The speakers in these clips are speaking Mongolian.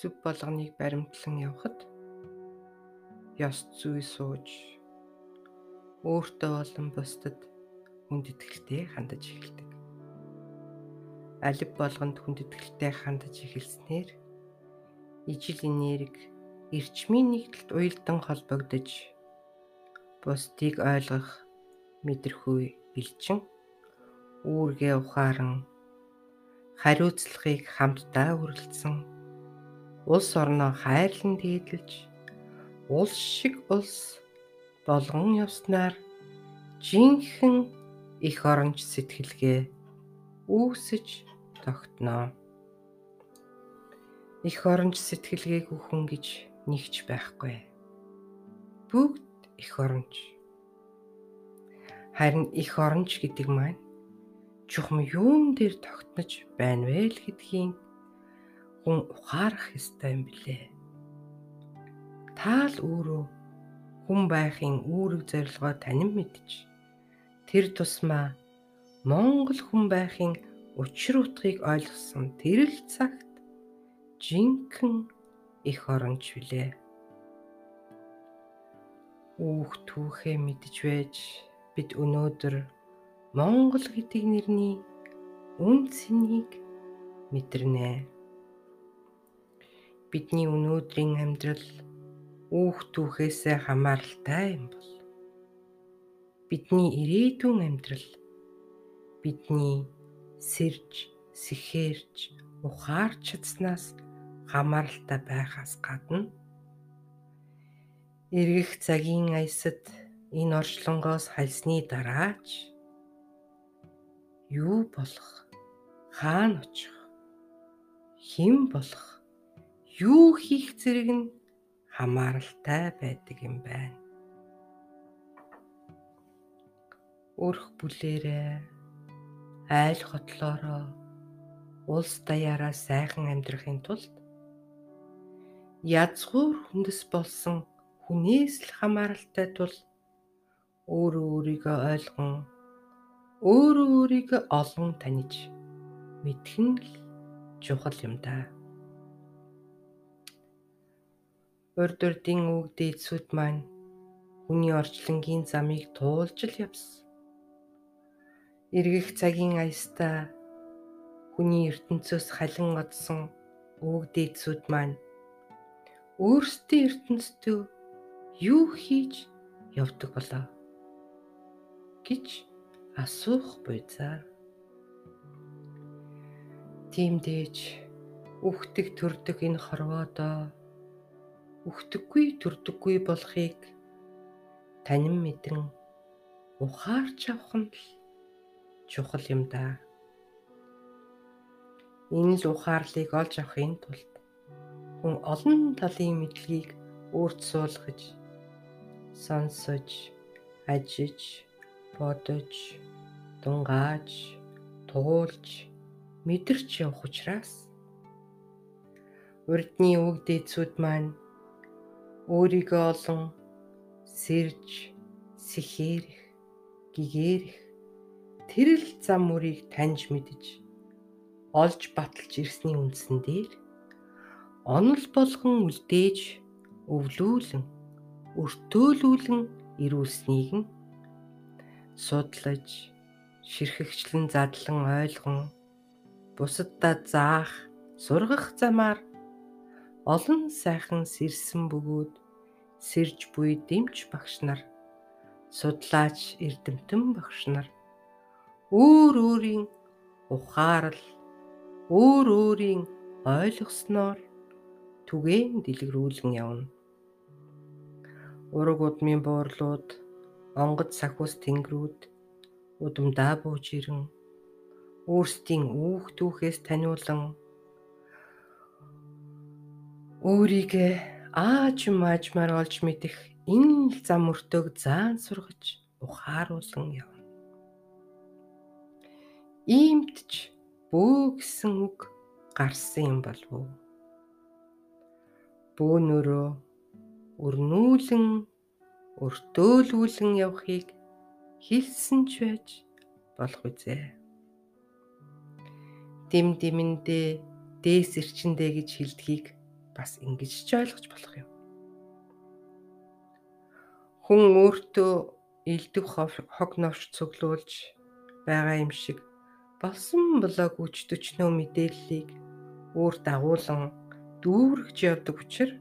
зөв болгоныг баримтлан явхад ёс зүй сууж өөртөө болон бусдад хүндэтгэлтэй хандаж эхэлдэг. Алив болгонд хүндэтгэлтэй хандаж эхэлснээр ижил энерги эрчмийн нэгдэлт уялдан холбогдож бусдыг ойлгох мэдрэхүй бэлчин үүргээ ухаан хариуцлагыг хамтдаа үргэлжсэн улс орноо хайрлан дээдлж улс шиг улс болгон явснаар жинхэнэ их оронч сэтгэлгээ үүсэж тогтноо. Их оронч сэтгэлгээг үхэн гэж нэгч байхгүй. Бүгд их оронч. Харин их оронч гэдэг маань чухам юун дээр тогтнож байна вэ гэдгийг хүн ухаарах ёстой юм билээ. Таал өөрөө хүн байхын үүрэг зорилгоо танин мэдж тэр тусмаа Монгол хүн байхын учир утгыг ойлгосон тэр л цагт жинхэнэ их оронч билээ. Үүх түүхээ мэдж байж бид өнөөдөр Монгол гэдэг нэрний үн цэнийг мэдэрнэ. Бидний өнөөдрийн амьдрал үүх түүхээсээ хамааралтай юм бол бидний ирээдүйн амьдрал бидний сэрж, сэхэрж, ухаарч чадснаас хамааралтай байхаас гадна эргэх цагийн аясад энэ орчлонгоос хальсны дараач юу болох хаана очих хэн болох юу хийх зэрэг нь хамааралтай байдаг юм байна. Өрх бүлээрээ айл хотлороо улс даяараа сайхан амьдрахын тулд язгуур хүндэс болсон хүнээс л хамааралтай тул өөрөө өөрийгөө ойлгон өөрөө өөрийгөө олон таних мэдэх нь л чухал юм да. Урд урдын үг дээдсүүд маань хүний орчлонгийн замыг туулж л явсан. Иргэх цагийн аястаа хүний ертөнцөөс халин одсон үг дээдсүүд маань өөрсдийн ертөнцийн юу хийж явдаг болоо гэж асуух буйзаа. Тиймдээж үхдэг төрдөг энэ хорвоодоо үхдэггүй төрдөггүй болохыг танин мэдэн ухаарч авах нь л чухал юм да. Энэ л ухаарлыг олж авахын тулд хүн олон талын мэдлэгийг өөрт суулгаж сонсож ажиж бодож дунгааж, туулж, мэдэрч явах учраас урдны үг дээдсүүд маань өөрийгөө олон сэрж, сэхээрэх, гэгээрэх тэрл зам мөрийг таньж мэдж олж баталж ирсний үндсэн дээр онол болгон үлдээж өвлүүлэн өртөөлүүлэн ирүүлснийг нь судлаж ширхэгчлэн задлан ойлгон бусаддаа заах сургах замаар олон сайхан сэрсэн бөгөөд сэрж буй дэмч багш нар. Судлаач эрдэмтэн багш нар. Өөр өөрийн ухаарал өөр өөрийн ойлгосноор түгээн дэлгэрүүлэн явна. Ураг удмын буурлууд, онгод сахиус тэнгэрүүд удамдаа бууж ирэн өөрсдийн үүх түүхээс таниулан өөрийгөө ааж маажмаар олж мэдэх энэ зам өртөөг заан сургаж ухааруулсан явна. Иймдч бөө гэсэн үг гарсан юм болов уу? Бөөнөрөө өрнүүлэн өртөөлүүлэн явахыг хэлсэн ч байж болох үзээ. Дэм дэмэндээ дээс ирчэндээ гэж хэлдгийг бас ингэж ч ойлгож болох юм. Хүн өөртөө элдв хог новш цуглуулж байгаа юм шиг болсон блог үч төчнөө мэдээллийг өөр дагуулan дүүргэж явдаг учраас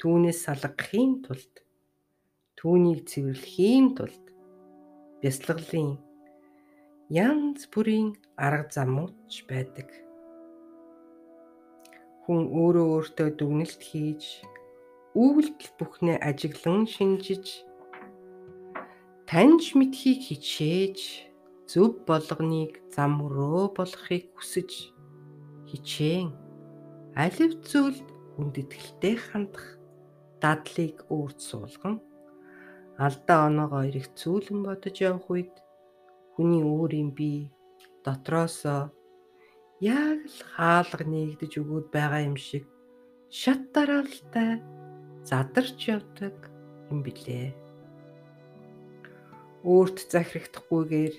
түүнээс салгахын тулд түүнийг цэвэрлэхийн тулд бясалгалын янз бүрийн арга замууд байдаг. Хүн өөрөө өөртөө дүгнэлт хийж үйлдэл бүхнээ ажиглан шинжиж таньж мэдхийг хичээж зөв болгоныг зам өрөө болохыг хүсэж хичээн алив зүйлд үндэтгэлтэй хандах дадлыг өөрт суулган алдаа оноогоо ирэх зүйлэн бодож явах үед хүний өөрийн бие дотроосоо яг л хаалга нэгдэж өгөөд байгаа юм шиг шат дараалтай задарч явдаг юм билээ. Өөрт захирагдахгүйгээр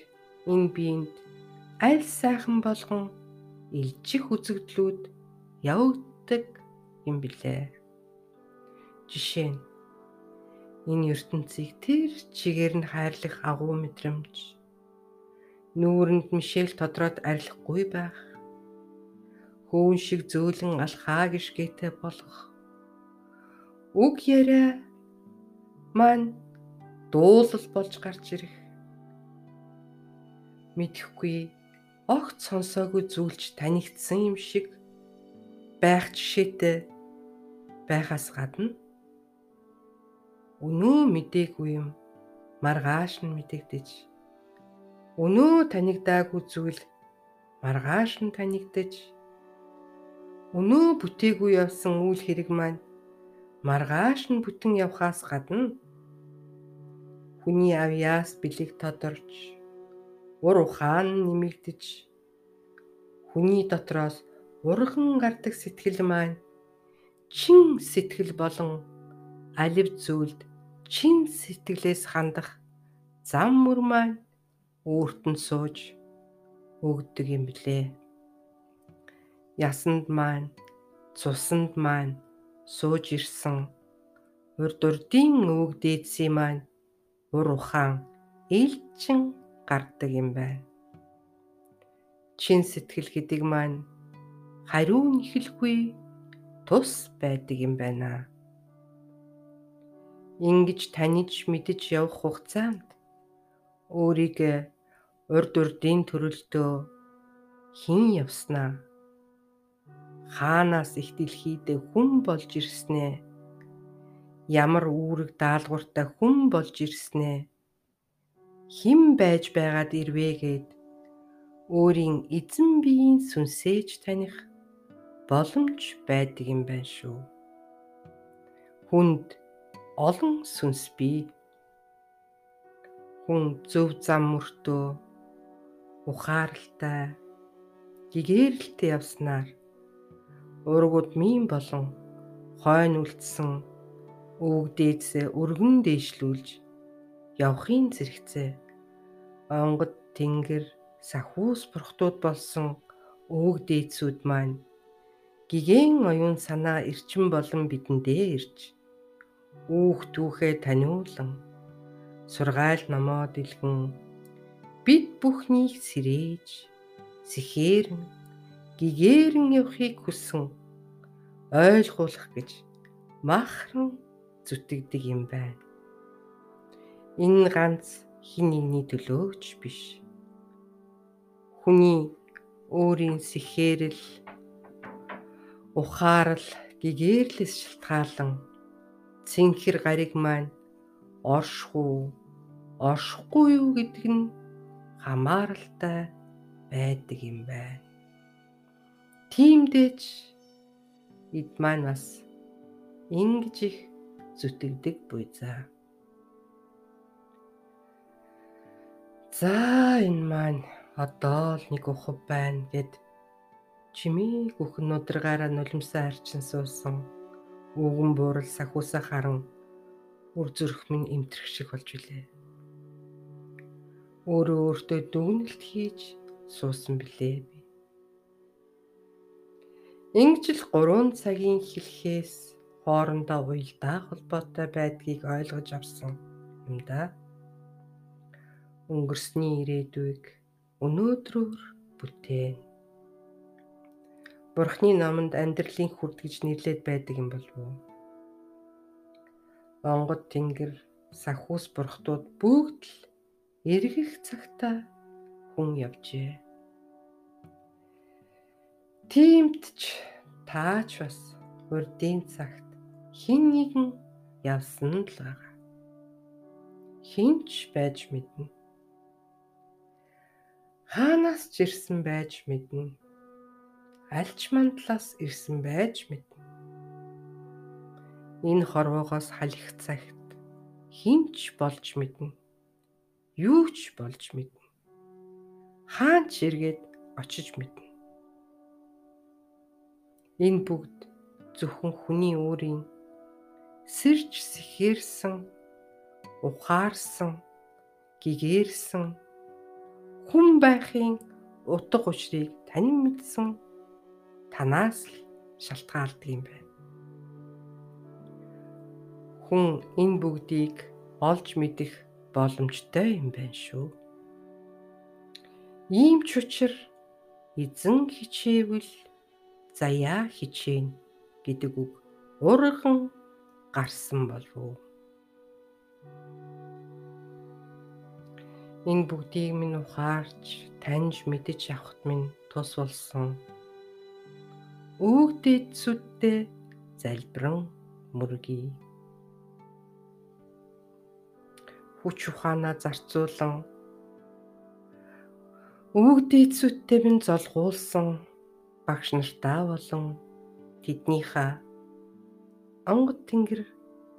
энэ биеинд аль сайхан болгон илжих үзэгдлүүд явагддаг юм билээ. Жишээ нь энэ ертөнцийг тэр чигээр нь хайрлах агуу мэдрэмж нүүрэнд мишэл тодроод арилахгүй байх хөөн шиг зөөлөн алхаа гიშгээтэй болох. Үг яриа маань дуулал болж гарч ирэх. Мэдхгүй огт сонсоогүй зүйлч танигдсан юм шиг байх жишээтэй байхаас гадна өнөө мдээгүй юм маргааш нь мэдэгдэж өнөө танигдаагүй зүйл маргааш нь танигдаж өнөө бүтээгүй явсан үйл хэрэг маань маргааш нь бүтэн явхаас гадна хүний авьяас бэлэг тодорч ур ухаан нэмэгдэж хүний дотроос урган гардаг сэтгэл маань чин сэтгэл болон алив зүйлд чин сэтгэлээс хандах зам мөр маань өөрт нь сууж өгдөг юм блэ. Ясанд маань, цусанд маань сууж ирсэн урд урдын өвөг дээдсийн маань ур ухаан ээлжин гардаг юм байна. Чин сэтгэл гэдэг маань хариу нэхэлгүй тус байдаг юм байна. Ингиж таньж мэдж явах хугацаанд өөрийгөө урд урдын төрөлдөө хин явснаа хаанаас их дэлхийдээ хүн болж ирснээ ямар үүрэг даалгавартай хүн болж ирснээ хэн байж байгаад ирвэ гэд өөрийн эзэн биеийн сүнсээж таних боломж байдаг юм байна шүү. Хүнд олон сүнс бий. Хүн зөв зам мөртөө ухаарлтай гэгэрэлтэй явснаар ургууд мийн болон хойно үлдсэн өвгдээдсээ өргөн дээшлүүлж явахын зэрэгцээ. Онгод тэнгэр сахуус бурхтууд болсон өвгдээдсүүд маань гигэн оюун санаа эрчим болон бидэндээ ирж үүх түүхээ таниулан сургаал номоо дэлгэн бид бүхнийг сэрээж сэхээрэн гэгэрэн явахыг хүсэн ойлгуулах гэж махран зүтгэдэг юм байна. Энэ ганц хин нэгний төлөөч биш. Хүний өөрийн сэхээрэл ухаарл гэгээрлээс шалтгаалan цэнхэр гариг маань оршихуу оршихгүй юу гэдэг нь хамааралтай байдаг юм байна. Тиймдээч эд маань бас ингэж их зүтгэдэг буй за. За энэ маань одоо л нэг ухав байна гэд чимээг бүхэн өдргаараа нулимсаа арчин суусан өвгөн буурал сахиусаа харан үр зүрх минь эмтрэх шиг болж үлээ. Өөрөө өөртөө дүгнэлт хийж суусан билээ би. Ингэж л 3 цагийн хэлхээс хоорондоо уялдаа холбоотой байдгийг ойлгож авсан юм да. Өнгөрсний ирээдүйг өнөөдрөөр бүтээн. Бурхны номонд амьдралын хүрд гэж нэрлээд байдаг юм болов уу? Онгод тэнгэр, сахиус бурхтууд бүгд л эргэх цагта хүн явжээ. Тиймд ч таач бас урдын цагт хин нэгэн явсан л байгаа. Хинч байж мэднэ. Хаанаас ч ирсэн байж мэднэ. Альч мандлаас ирсэн байж мэднэ. Энэ хорвоогоос халих цагт хинч болж мэднэ. Юу ч болж мэднэ. Хаанч эргээд очиж мэднэ. Энэ бүгд зөвхөн хүний өөрийн сэрж сэхэрсэн, ухаарсан, гэгэрсэн хүн байхын утга учирыг танин мэдсэн танаас л шалтгаалдаг юм байна. Хүн энэ бүгдийг олж мэдэх боломжтой юм байна шүү. Ийм ч учир эзэн хичээвэл заяа хичээнэ гэдэг үг урган гарсан болов. Энэ бүгдийг минь ухаарч, таньж мэдэж явахт минь тус болсон. Өгдөд сүддээ залбиран мөргий. Хүч ухаанаа зарцуулан өвгдөд сүддээ минь золгуулсан багш нартаа болон тэднийхээ онгод тэнгэр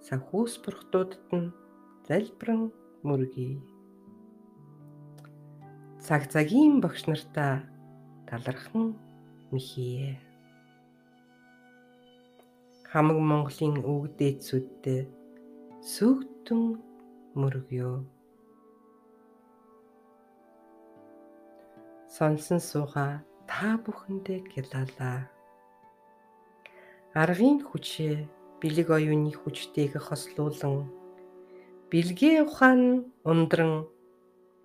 санхүүс бурхтуудад нь залбиран мөргий. Цаг цагийн багш нартаа талархан михие. Хамаг Монголын өвгдээцүүдтэй сүгдэн мөргөё. Сонсон суугаа та бүхэндээ гялалаа. Аргын хүчээ бэлэг оюуны хүчтэйг хослуулан бэлгээ ухаан ундран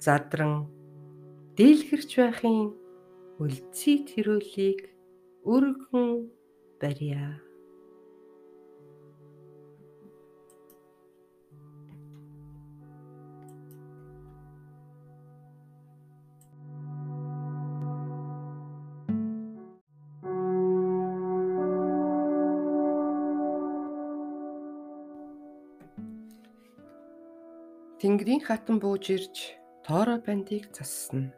задран дийлгэрч байхын үлдсий тэрүүлийг өргөн барья. Тэнгэрийн хатан бууж ирж тоороо бандыг засна.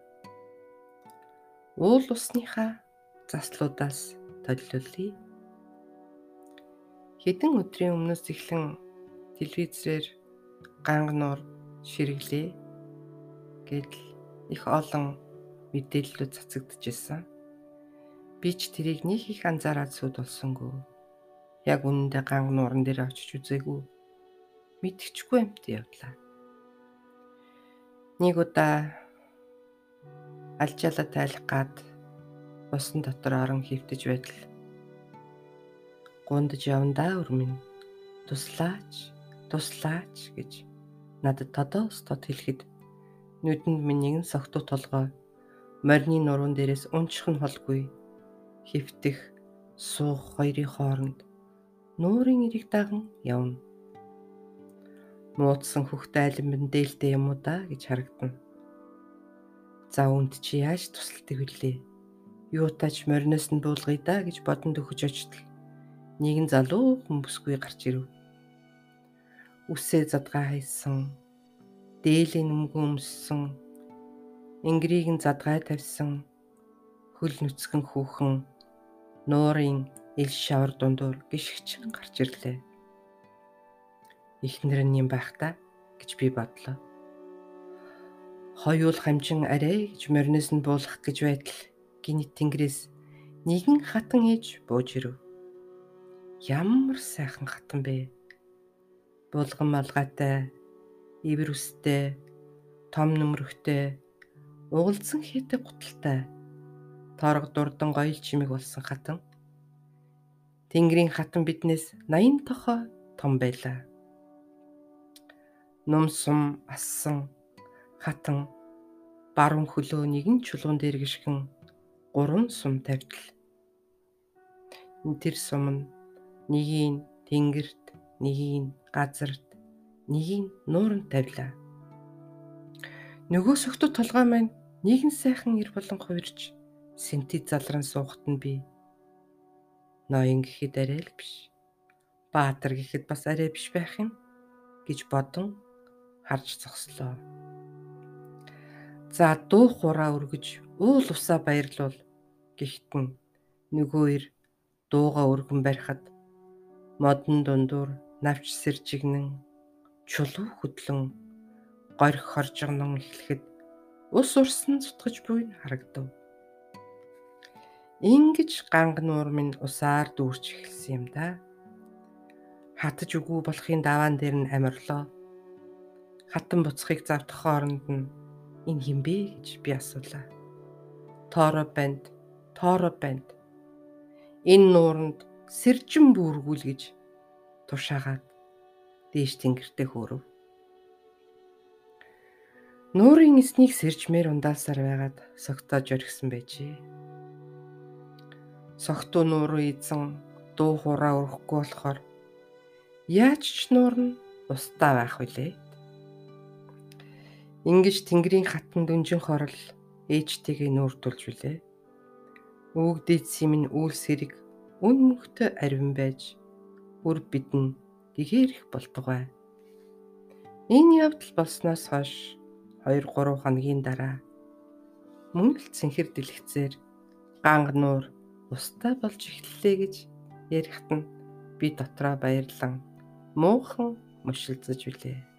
Уул усныхаа заслуудаас толиулъя. Хэдэн өдрийн өмнөөс эхлэн телевизээр ганг нуур ширэглээ гэдэл их олон мэдээллүүд цацагдчихсан. Би ч тэрийг нэг их анзаараад сүд болсонгүй. Яг үнэндээ ганг нууран дээр очиж үзээгүй. Мэдчихгүй юмт явдлаа. Нэг удаа алжаалаа тайлах гад усан дотор орон хөвтөж байтал гундж явандаа өрмөн туслаач туслаач гэж надад тодоос тод хэлэхэд нүдэнд минь нэгэн согтуу толгой. Морины нуруунд дээрээс унчих нь холгүй. Хөвтөх суух хоёрын хооронд нуурын ирэг даган явна муудсан хөхт айлан дээлтэй юм уу да гэж харагдана. За үүнд чи яаж тусалдаг вүлээ? Юутаач мориноос нь буулгая да гэж бодонд өгч очтол нэгэн залуу хүмүүсгүй гарч ирэв. Үсээ задгаа хайсан, дээлийн өмгөө өмссөн, ингрийг нь задгай тавьсан, хөл нүцгэн хүүхэн нуурын ил шавар дундуур гიშгчин гарч ирлээ ихнэр нь юм байх та гэж би бодлоо. Хоёул хамжин арай гэж мориноос нь буулгах гэж байтал гинт тэнгэрээс нэгэн хатан ээж бууж ирэв. Ямар сайхан хатан бэ? Булган малгайтай, ивэр үстэй, том нөмрөхтэй, угалзан хийдэг гуталтай, торог дурдан гоёл чимэг болсон хатан. Тэнгэрийн хатан биднээс 80 тохой том байлаа. Ном сум ассан хатан баруун хөлөө нэгэн чулуун дээр гიშгэн гурван сум тавьтал. Тэр сум нь нэгийг тэнгэрт, нэгийг газарт, нэгийг нууранд тавилаа. Нөгөө согтод толгой маань нэгэн сайхан ир болон хувирч синтез залран суухт нь би. Ноён гэхэд арай л биш. Баатар гэхэд бас арай биш байх юм гэж бодон харж зогслоо. За дуу хураа өргөж уул усаа баярлуул гихтэн нөгөө ир дууга өргөн барихад модон дундуур навч сэржигнэн чулуу хөдлөн горих хоржгонон эхлэхэд ус урсан цутгаж буй нь харагдав. Ингиж ганг нуур минь усаар дүүрч эхэлсэн юм да. Хатаж үгүй болохын даваан дээр нь амирлоо. Хатан буцахыг завдах хооронд нь энэ юм бэ гэж би асуулаа. Торо банд, торо банд. Энэ нууранд сэржин бүргүүл гэж тушаагаад дээш тэнгэртээ хөөрөв. Нуурын эснийг сэржмээр ундаасаар байгаад согтоож орхисон байжээ. Согтуу нууруу эзэн дуу хураа өрөхгүй болохоор яаж ч нуур нь устаа байх вүлээ. Ингиж тэнгэрийн хатан дүнжин хорол ээжтэйгээ нүүртүүлж үлээ. Өвгдээд симэн үүл сэрэг үн мөхтө арвин байж үр бидэн гэгэрх болтугай. Энэ явдал болсноос хойш 2 3 хоногийн дараа мөн л цэнхэр дэлгэцээр ганг нуур устаа болж эхэллээ гэж ярихт нь би дотроо баярлан муухан мушилзаж билээ.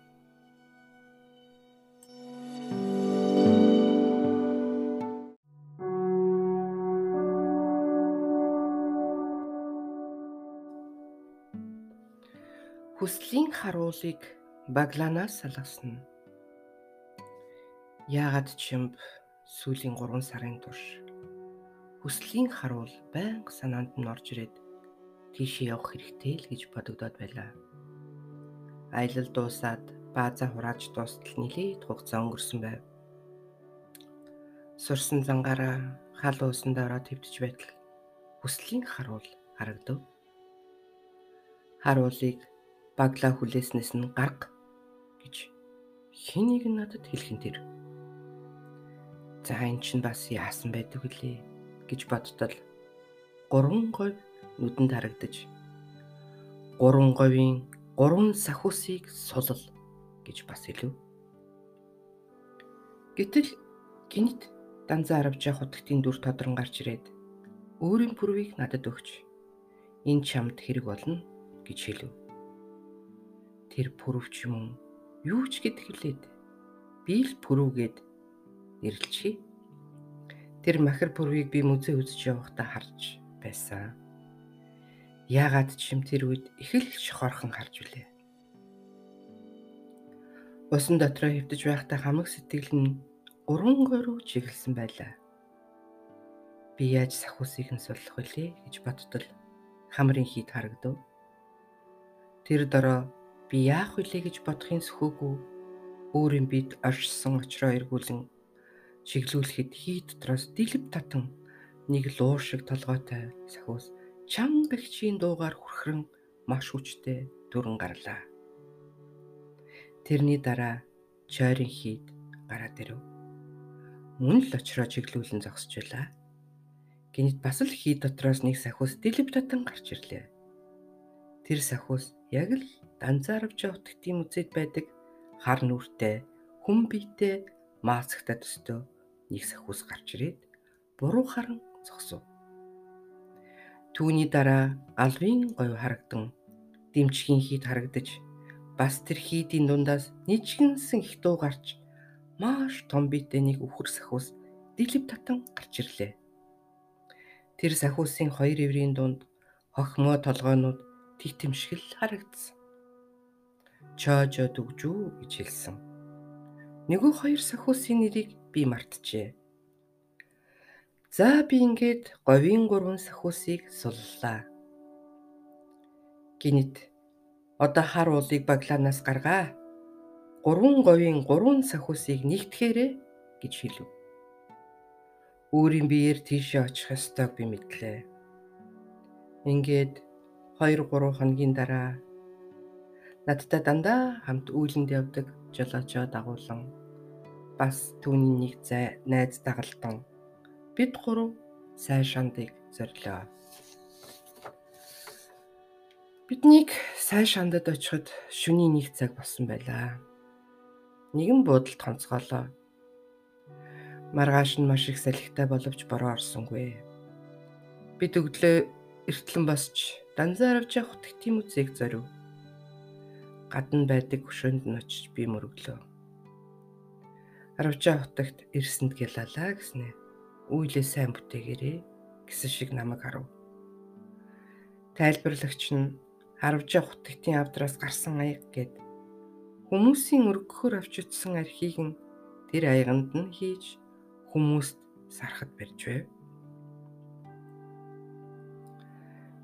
Хүслийн харуулыг багланаас салгасан Яагаад чимб сүүлийн 3 сарын турш хүслийн харуул байнга санаанд нь орж ирээд тийшээ явах хэрэгтэй л гэж бодогдоод байлаа. Аялал дуусаад баазаа хурааж дуустал нилээд хугацаа өнгөрсөн байв. Сурсан зангаараа хал уусандаа ороод твтж байтал хүслийн харуул харагдав. Харуулыг баглаа хүлээснээс нь гарга гэж хэнийг надад хэлхэн тэр. За эн чинь бас яасан байдаг вүлээ гэж бодтол гурван говь нүдэнд харагдаж гурван говийн гурван сахиусыг сулал гэж бас хэлв. Гэтэл гинт данзаа аравж явах утгтын дүр тодрон гарч ирээд өөрийн пүрвийг надад өгч энэ чамд хэрэг болно гэж хэлв. Тэр пүрвч юм юу ч гэд хэлээд би л пүрвгээд нэрлэлчээ. Тэр махар бүрвийг би музей үзэж явахдаа харж байсан. Яагаад ч юм тэр үед их л шохорхон харж билээ. Усан дотроо хөвтөж байхдаа хамаг сэтгэл нь уран горуу чиглэсэн байлаа. Би яаж сахиусыг нь суллах вүлээ гэж бодтол хамрын хийд харагдав. Тэр дороо би яах вүлээ гэж бодохын сөхөөгүй өөрийн бид оршсон очроо эргүүлэн чиглүүлэхэд хий дотроос дэлб татан нэг луу шиг толгойтой сахиус чангагчийн дуугаар хүрхрэн маш хүчтэй дүрэн гарлаа. Тэрний дараа чойрын хийд гараад ирэв. Мөн л очроо чиглүүлэн зогсож байлаа. Гинт бас л хий дотроос нэг сахиус дэлб татан гарч ирлээ. Тэр сахиус яг л данзааравч явтгтын үзэд байдаг хар нүртэй, хүн биетэй маацагтай төстэй нэг сахиус гарч ирээд буруу харан зогсов. Түүний дараа галвын говь харагдан дэмчгийн хийд харагдаж бас тэр хийдийн дундаас нэчгэнсэн их дуу гарч маш том биетэй нэг үхэр сахиус дэлб татан гарч ирлээ. Тэр сахиусын хоёр эврийн дунд хохмоо толгойнууд титэмшгэл харагдсан. Чожо дүгжүү гэж хэлсэн. Нөгөө хоёр сахиусын нэрийг би мартжээ. За би ингээд говийн гурван сахиусыг суллаа. Гинэт одоо хар уулыг баглаанаас гаргаа. Гурван говийн гурван сахиусыг нэгтгэхээрээ гэж хэлв. Өөрийн биеэр тийшээ очих ёстойг би мэдлээ. Ингээд 2 3 хоногийн дараа надтай дандаа хамт үүлэнд явдаг жолоочоо дагуулan бас түүний нэг зай найз дагалдан бид гурав сайн шандыг зорилоо. Биднийг сайн шандад очиход шөнийн нэг цаг болсон байлаа. Нэгэн буудалд тонцгоолоо. Маргааш нь маш их салхитай боловч бороо орсонгүй. Бид өглөө эртлэн босч данзааравж явах тийм үзэг зорив. Гадна байдаг хөшөөнд нь очиж би мөрөглөө. Аравчаа хотогт ирсэнд гялалаа гэснэ. Үйлээ сайн бүтээгээрээ гэсэн шиг намайг харав. Тайлбарлагч нь Аравжаа хотогтын авдраас гарсан аяг гэд хүмүүсийн өргөхөөр авч утсан архийг нь тэр аяганд нь хийж хүмүүст сарахад барьж байв.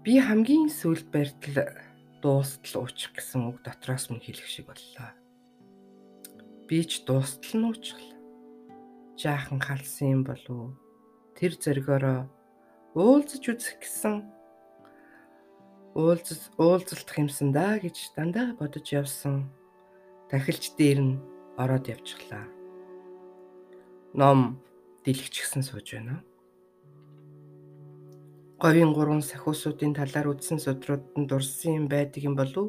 Би хамгийн сүүлд барьтал дуустал уучих гэсэн үг дотроос минь хэлэх шиг боллоо. Би ч дуустал нь уучлаа. Жаахан халсан юм болов тэр зөргөөрөө уулзаж үзэх гэсэн уулзаж уулзалтах юмсан да гэж дандаа бодож явсан. Дахилж дээр нь ороод явчихлаа. Ном дэлгэчихсэн сууж байна. Говийн гурван сахиусуудын талаар үдсэн судрууд нь дурсан юм байдаг юм болов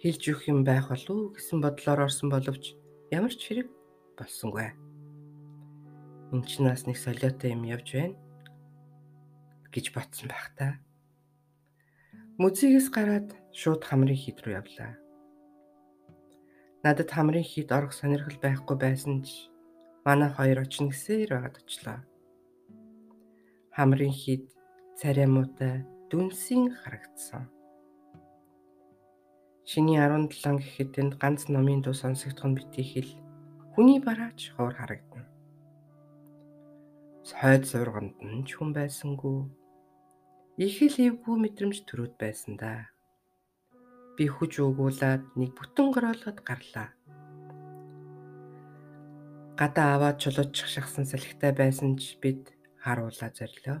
хэлж өгөх юм байх болов гэсэн бодлоор орсон боловч ямар ч хэрэг болсонгүй. Энд ч нас нэг солиотой юм явж байна гэж ботсон байх та. Музейгээс гараад шууд хамрын хід рүү явлаа. Надад хамрын хід орох сонирхол байхгүй байсан ч манай хоёр очин гэсээр байгаад очлоо. Хамрын хід царай муутай дүнсийн харагдсан. Шиний 17 гэхэд энд ганц номын дуу сонсогдох нь битгий хэл хүний бараач ховор харагдана. Хойд зурганд нь ч хүн байсангүй. Их л эвгүй мэдрэмж төрөөд байсан да. Би хүч өгүүлээд нэг бүтэн гороолгод гарлаа. Гадаа аваад чулуучих шахсан салхитай байсан ч бид харуулаа зорилоо.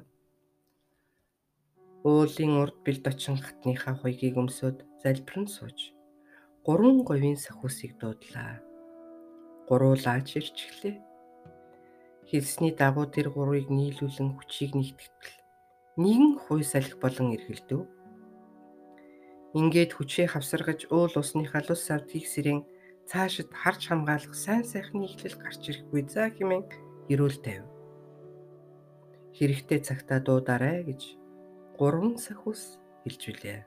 Уулын урд бэлд очин хатныхаа хуйгийг өмсөд залбирн сууж гурван говийн сахиусыг дуудлаа. Гуруулаач ирчихлээ. Хэлсний дагуу тэр гурвыг нийлүүлэн хүчийг нэгтгэл нэгэн хуй салхи болон эргэлдэв. Ингээд хүчээ хавсаргаж уул усны халуус савдгийг сэрэн цаашид харж хамгаалах сайн сайхны ихлэл гарч ирэхгүй за хэмээн эрүүл тавь. Хэрэгтэй цагтаа дуудаарай гэж гурван сахиус хэлж билээ.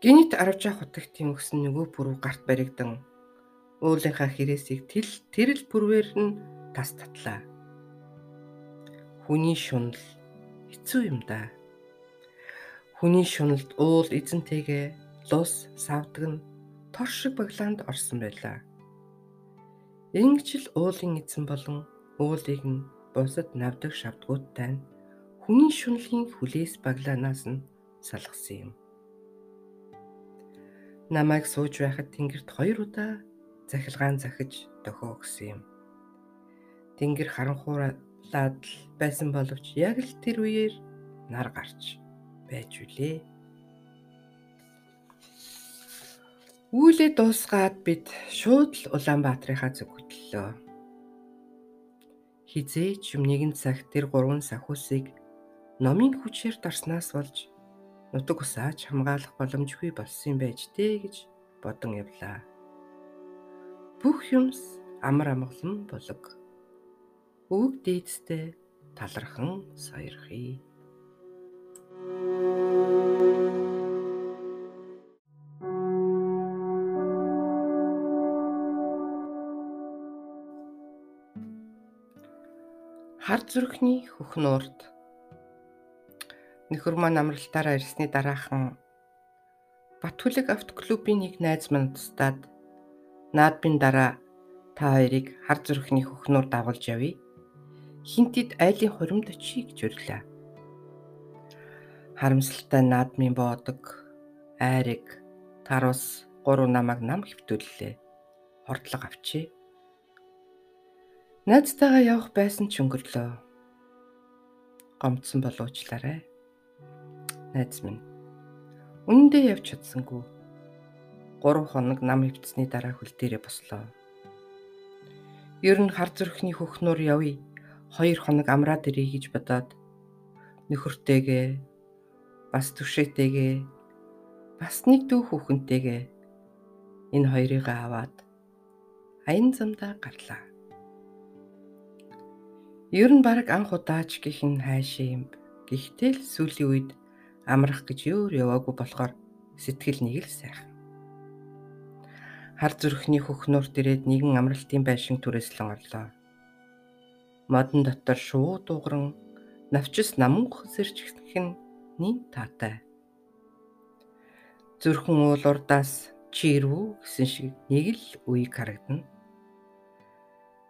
Гинит аравжаа хотогтын өгсөн нөгөө бүрүү гарт баригдан уулынхаа хэрээсийг тэл тэрл бүрвэр нь тас татлаа. Хүний шунал хэцүү юм да. Хүний шуналд уул эзэнтэйгээ лус савдаг нь тор шиг баглаанд орсон байлаа. Ингэж л уулын эзэн болон уулыг нь бусад навдаг шавдгуудтай нь хүний шунлын хүлээс баглаанаас нь салгасан юм намайг сууж байхад тэнгэрт хоёр удаа захилгаан захиж дөхөө өгсөн юм. Тэнгэр харанхуураад л байсан боловч яг л тэр үеэр нар гарч байж үлээ. Үүлээ дуусгаад бид шууд л Улаанбаатарынхаа зүг хөдлөлөө. Хизээч юм нэгэн цаг тэр гурван сахиусыг номын хүчээр дарснаас болж нутаг усаач хамгаалах боломжгүй болсон байж дээ гэж бодон явлаа. Бүх юмс амар амгалан болог. Өвөг дээдстэй талархан саярхъя. Хар зүрхний хөхнөөрт нөхөр маань амралтаараа ирсний дараахан Батхүлэг автоклубын нэг найз манд тустаад наадмын дараа та хоёрыг хар зүрхний хөхнөр дагуулж явъя. Хинтэд айлын хуримд очие гэж өрлөө. Харамсалтай наадмын боодог айрыг тарус гурав намайг нам хөвтүүллээ. Хордлого авчи. Найзтайгаа явах байсан ч өнгөрлөө. Гомдсон болоочлаарай. Найз минь. Үнэндээ явж чадсангүй. 3 хоног нам хөвтсөний дараа хөл дээрээ бослоо. Ер нь хар зүрхний хөхнөр явъя. 2 хоног амраад ирье гэж бодоод нөхөртэйгээ бас түшээтэйгээ бас нэг дүү хүүхэнтэйгээ энэ хоёрыг аваад аян замдаа гарлаа. Ер нь баг анх удаач гэх нь хайшаа юм. Гэхдээ л сүүлийн үед амрах гэж өөр яваагүй болохоор сэтгэл нэг л сайхан. Хар зүрхний хөхнөрт ирээд нэгэн амралтын байшин түрээслэн орлоо. Модон дотор шууд дугран навчис наман хөсөрч нь нин таатай. Зүрхэн уул урдаас чи ирвүү гэсэн шиг нэг л үеиг харагдана.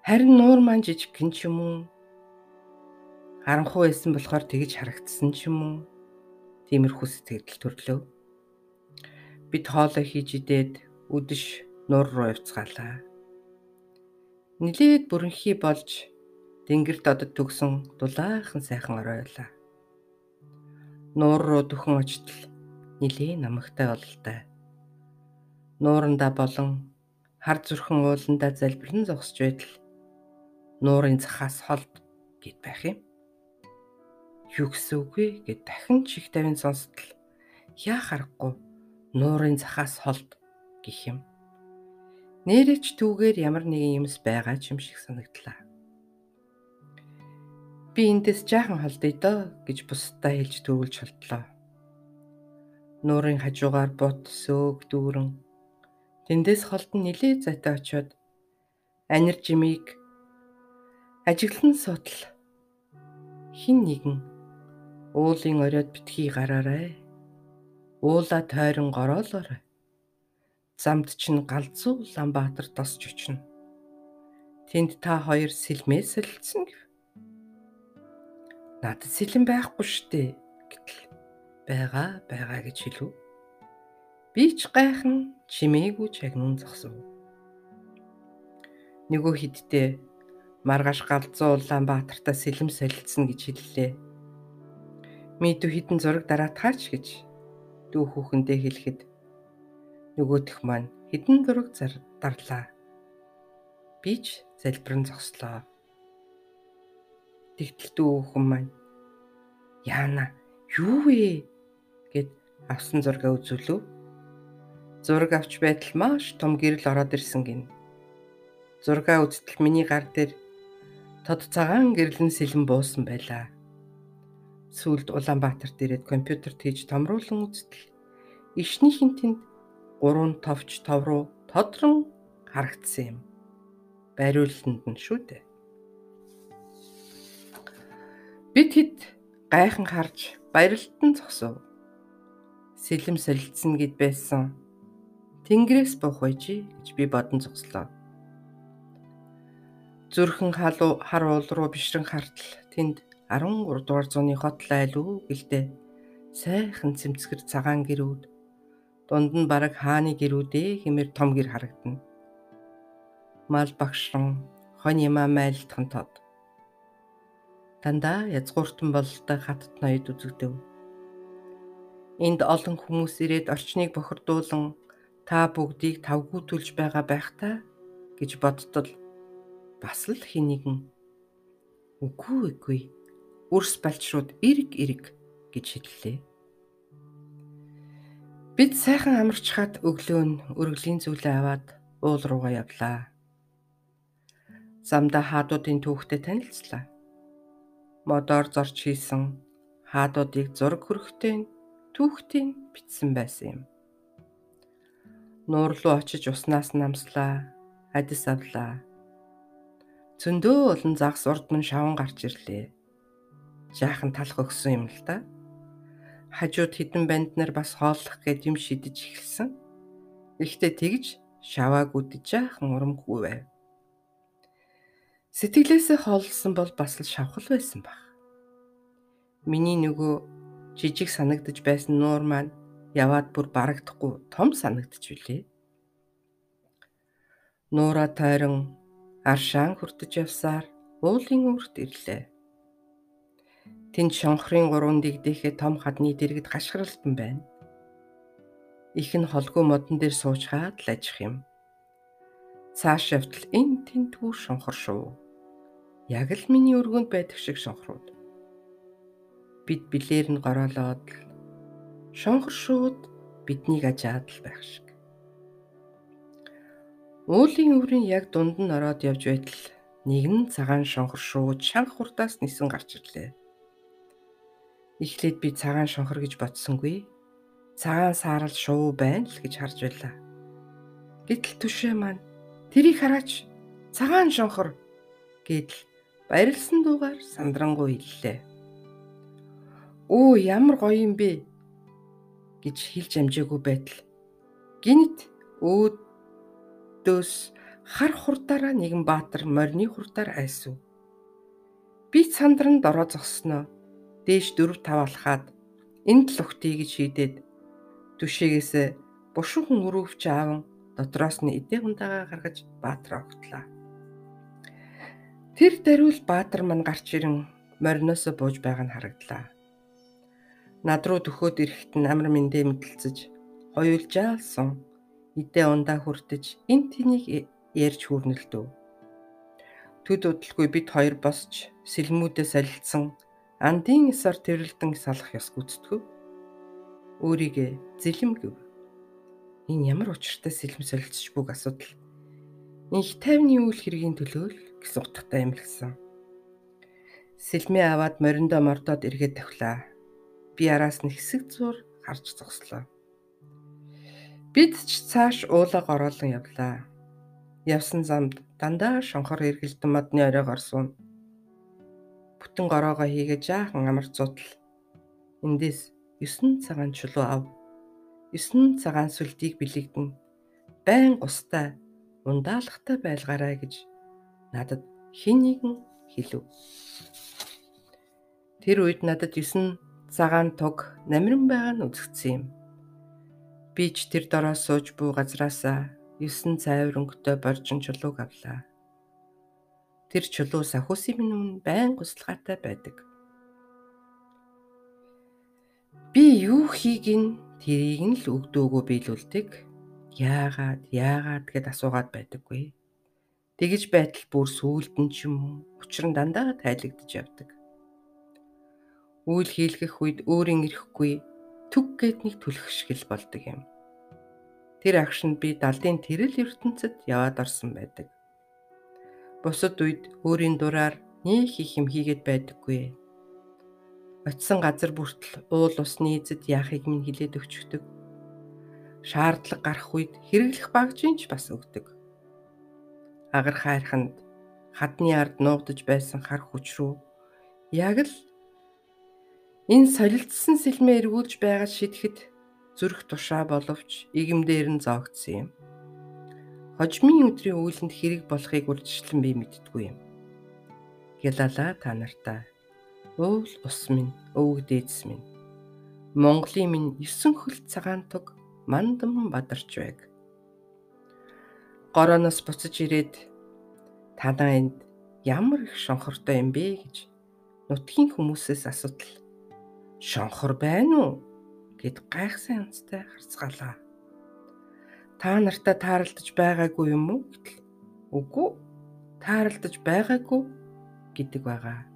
Харин нуур маань жижигхэн ч юм уу? Харанхуй байсан болохоор тэгж харагдсан ч юм уу? Тиймэрхүү сэтгэл төрлөө. Бид хоолой хийж идээд үдэш нуур руу явцгаалаа. Нилээд бүрэнхий болж тэнгэрт одод төгсөн дулаахан сайхан оройлаа нуур руу дөхөн очтол нилийн намагтай бололтой. Нуурандаа болон хар зүрхэн ууландаа залбирэн зогсож байтал нуурын цахаас холд гэд байх юм. Юу гэсэн үг вэ гэд дахин чих тавин сонсдол яа харахгүй нуурын цахаас холд гэх юм. Нэрэж түүгээр ямар нэгэн юмс байгаа ч юм шиг санагдлаа. Би эндээс жаахан холдъё доо гэж бусдаа хэлж төрүүлж холдлоо. Нуурын хажуугаар бут сөөг дүүрэн тэндээс холдон нилээ зайтай очиод анир жимийг ажиглан суудал хин нэгэн уулын ориод битгий гараарай. Уула тойрон гороолоорой. Замд чинь галзуу Улаанбаатар тосч очино. Тэнд та хоёр сэлмээ солилцсон гэв. Надад сэлэн байхгүй штэ гэтэл байгаа байгаа гэж хэлв. Би ч гайхан чимээгүй чагнун зогсов. Нөгөө хидтэй маргааш галзуу Улаанбаатартаа сэлэм солилцсон гэж хэллээ. Мэдүү хідэн зураг дараатгаач гэж дүү хүүхэндээ хэлэхэд нөгөөх маань хідэн зураг дарлаа. Би ч залбирэн зогслоо. Тэгтэл дүүхэн маань Яана юу вэ гэд авсан зургаа үзүүлв. Зураг авч байтал маш том гэрэл ороод ирсэн гин. Зургаа үзтэл миний гар дээр тод цагаан гэрлэн сэлэн буусан байлаа. Сүүлд Улаанбаатарт ирээд компьютерт хийж томруулан үзтэл ишнийхэн тэнд гурван товч тов руу тодрон харагдсан юм. Бариултанд нь шүү дээ. Бид хэд гайхан харж баярлалтан зогсов. Сэлэм солилцсон гэд байсан. Тэнгэрээс буух байжи гэж би бодон зогслоо. Зүрхэн халуу хар уул руу бишрэн хартал тэнд 13 дугаар зууны хот лайлуу гэлдэ сайхан цэмцгэр цагаан гэрүүд. Дунд нь бараг хааны гэрүүдээ хэмээр том гэр харагдана. Мал багшран хон ямаа майлтхан тод. Дандаа язгууртан бололтой хатт ноёд үзэгдэв. Энд олон хүмүүс ирээд орчныг бохирдуулан та бүгдийг тавгуутулж байгаа байх та гэж бодтол бас л хинэгэн үгүй үгүй үрс балчрууд эрг эрг гэж хэллээ. Бид сайхан амарч хат өглөө нь өргөлийн зүйлээ аваад уул руугаа явлаа. Замда хаадуудын түүхтэй танилцлаа модоор зорж хийсэн хаадуудыг зураг хөрөхтэй түүхтийн бичсэн байсан юм. Нуур руу очиж уснаас намслаа, адис авлаа. Зөндөө олон загс урдман шаван гарч ирлээ. Жаахан талх өгсөн юм л да. Хажууд хідэн банд нар бас хооллох гэд юм шидэж эхэлсэн. Гэхдээ тэгж шавааг үдэж жаахан урамгүй байв. Сэтгэлээсээ хооллсон бол бас л шавхал байсан баг. Миний нөгөө жижиг санагдаж байсан нуур маань яваад бүр барагдахгүй том санагдаж билээ. Нуура тойрон аршаан хүртэж явсаар уулын үрт ирлээ. Тэнд шонхрын гурван дэгдэхээ том хадны дэргэд гашгиралтан байна. Их нь холгүй модон дээр суучгаад л ажих юм. Цааш явтал эн тентгүү шонхор шүү. Яг л миний өргөнд байдаг шиг шонхрууд. Бид билээр нь гороолоод л шонхор шууд биднийг ажаад л байх шиг. Уулын өврийн яг дунд нь ороод явж байтал нэгэн цагаан шонхор шууд шанх хурдаас нисэн гарч ирлээ. Эхлээд би цагаан шонхор гэж бодсонгүй. Цагаан саарал шуу байна л гэж харж байлаа. Гэтэл түшээ маань тэрийг хараач цагаан шонхор гэдэл баярлсан дуугаар сандрангуй хэллээ. Өө ямар гоё юм бэ гэж хэлж амжаагүй байтал гинт өөд өөдөөс хар хурдаараа нэгэн баатар морины хурдаар айсв. Би сандран дороо зогсноо. Дээш 4 5 алхаад энд л ухтъя гэж шийдээд түшээгээс бушуухан өрөвч ааван дотроос нь эдээ хундагаа гаргаж баатар огтлаа. Тэр даруул баатар мань гарч ирэн мориноос бууж байгааг нь харагдлаа. Над руу төхөөд ирэхэд нь амар мэндэ мэдлцэж хоёулжаалсан эдээ ундаа хүртэж эн тэнийг ярьж хүрнэлдв. Төд удалгүй бид хоёр босч сэлмүүдээ солилцсон андын эсор тэрэлдэн салах ёс гүйцэтгэв. Өөрийгөө зэлэм гэв. Энэ ямар учиртай сэлэм солилцож бүг асуудал. Инх тайвны үйл хэргийн төлөө л гэсэн утгатай юм лгсэн. Сэлмээ аваад мориндоо мордоод эргээд тавхлаа. Би араас нь хэсэг зур харж зогслоо. Бид ч цааш уулаг ороолон явлаа. Явсан замд дандаа шонхор эргэлдэн модны оройг орсон. Бүтэн гороогоо хийгээ жаахан амар зутал. Эндээс 9 цагаан чулуу ав. 9 цагаан сүлдийг бэлэгдэн байн устай ундаалгатай байлгаарай гэж надад хэн нэгэн хэлв. Тэр үед надад 9 цагаан туг намиран байгаа нь үзэгдсэн юм. Би ч тэр дороо сууж буй газраасаа 9 цайвар өнгөтэй боржин чулууг авлаа. Тэр чулуу сахуусын минь өмнө байн гуслагатай байдаг. Би юу хийг нь тэрийг нь л өгдөөгөө биелүүлдэг. Яагаад, яагаад гэд асуугаад байдаггүй. Тэгэж байтал бүр сүулдэн ч юм уу учир нь дандаа тайлагдж явдаг. Үйл хийлгэх үед өөрийн ирэхгүй түг гэд нэг түлхэх шиг л болдог юм. Тэр агшинд би далдын тэрэл ертөнцид яваад орсон байдаг. Бусад үед өөрийн дураар нэг их юм хийгээд байдаггүй. Очсон газар бүртэл уул усны эзэд яахыг минь хилээд өгчдөг. Шаардлага гарах үед хэрэглэх багжинч бас өгдөг. Агар хайрханд хадны ард нуугдж байсан хар хүч рүү яг л Энэ солилцсон сэлмээ эргүүлж байгаад шидэхэд зүрх тушаа боловч игэмдээр нь зоогдсон юм. Хожмын өдрийн үйлэнд хэрэг болохыг үрдчлэн би мэдтгүй юм. Гялала та нартаа. Уул ус минь, өвөг дээдс минь. Монголын минь 9 хөл цагаан туг мандам бадарч байг. Гороноос буцаж ирээд танаа энд ямар их шонхортой юм бэ гэж нутгийн хүмүүсээс асуудал шонхор байна уу гэд гайхсан янзтай харцгаалаа. Та нартай тааралдаж байгаагүй юм уу гэтэл үгүй тааралдаж байгаагүй гэдэг байгаа.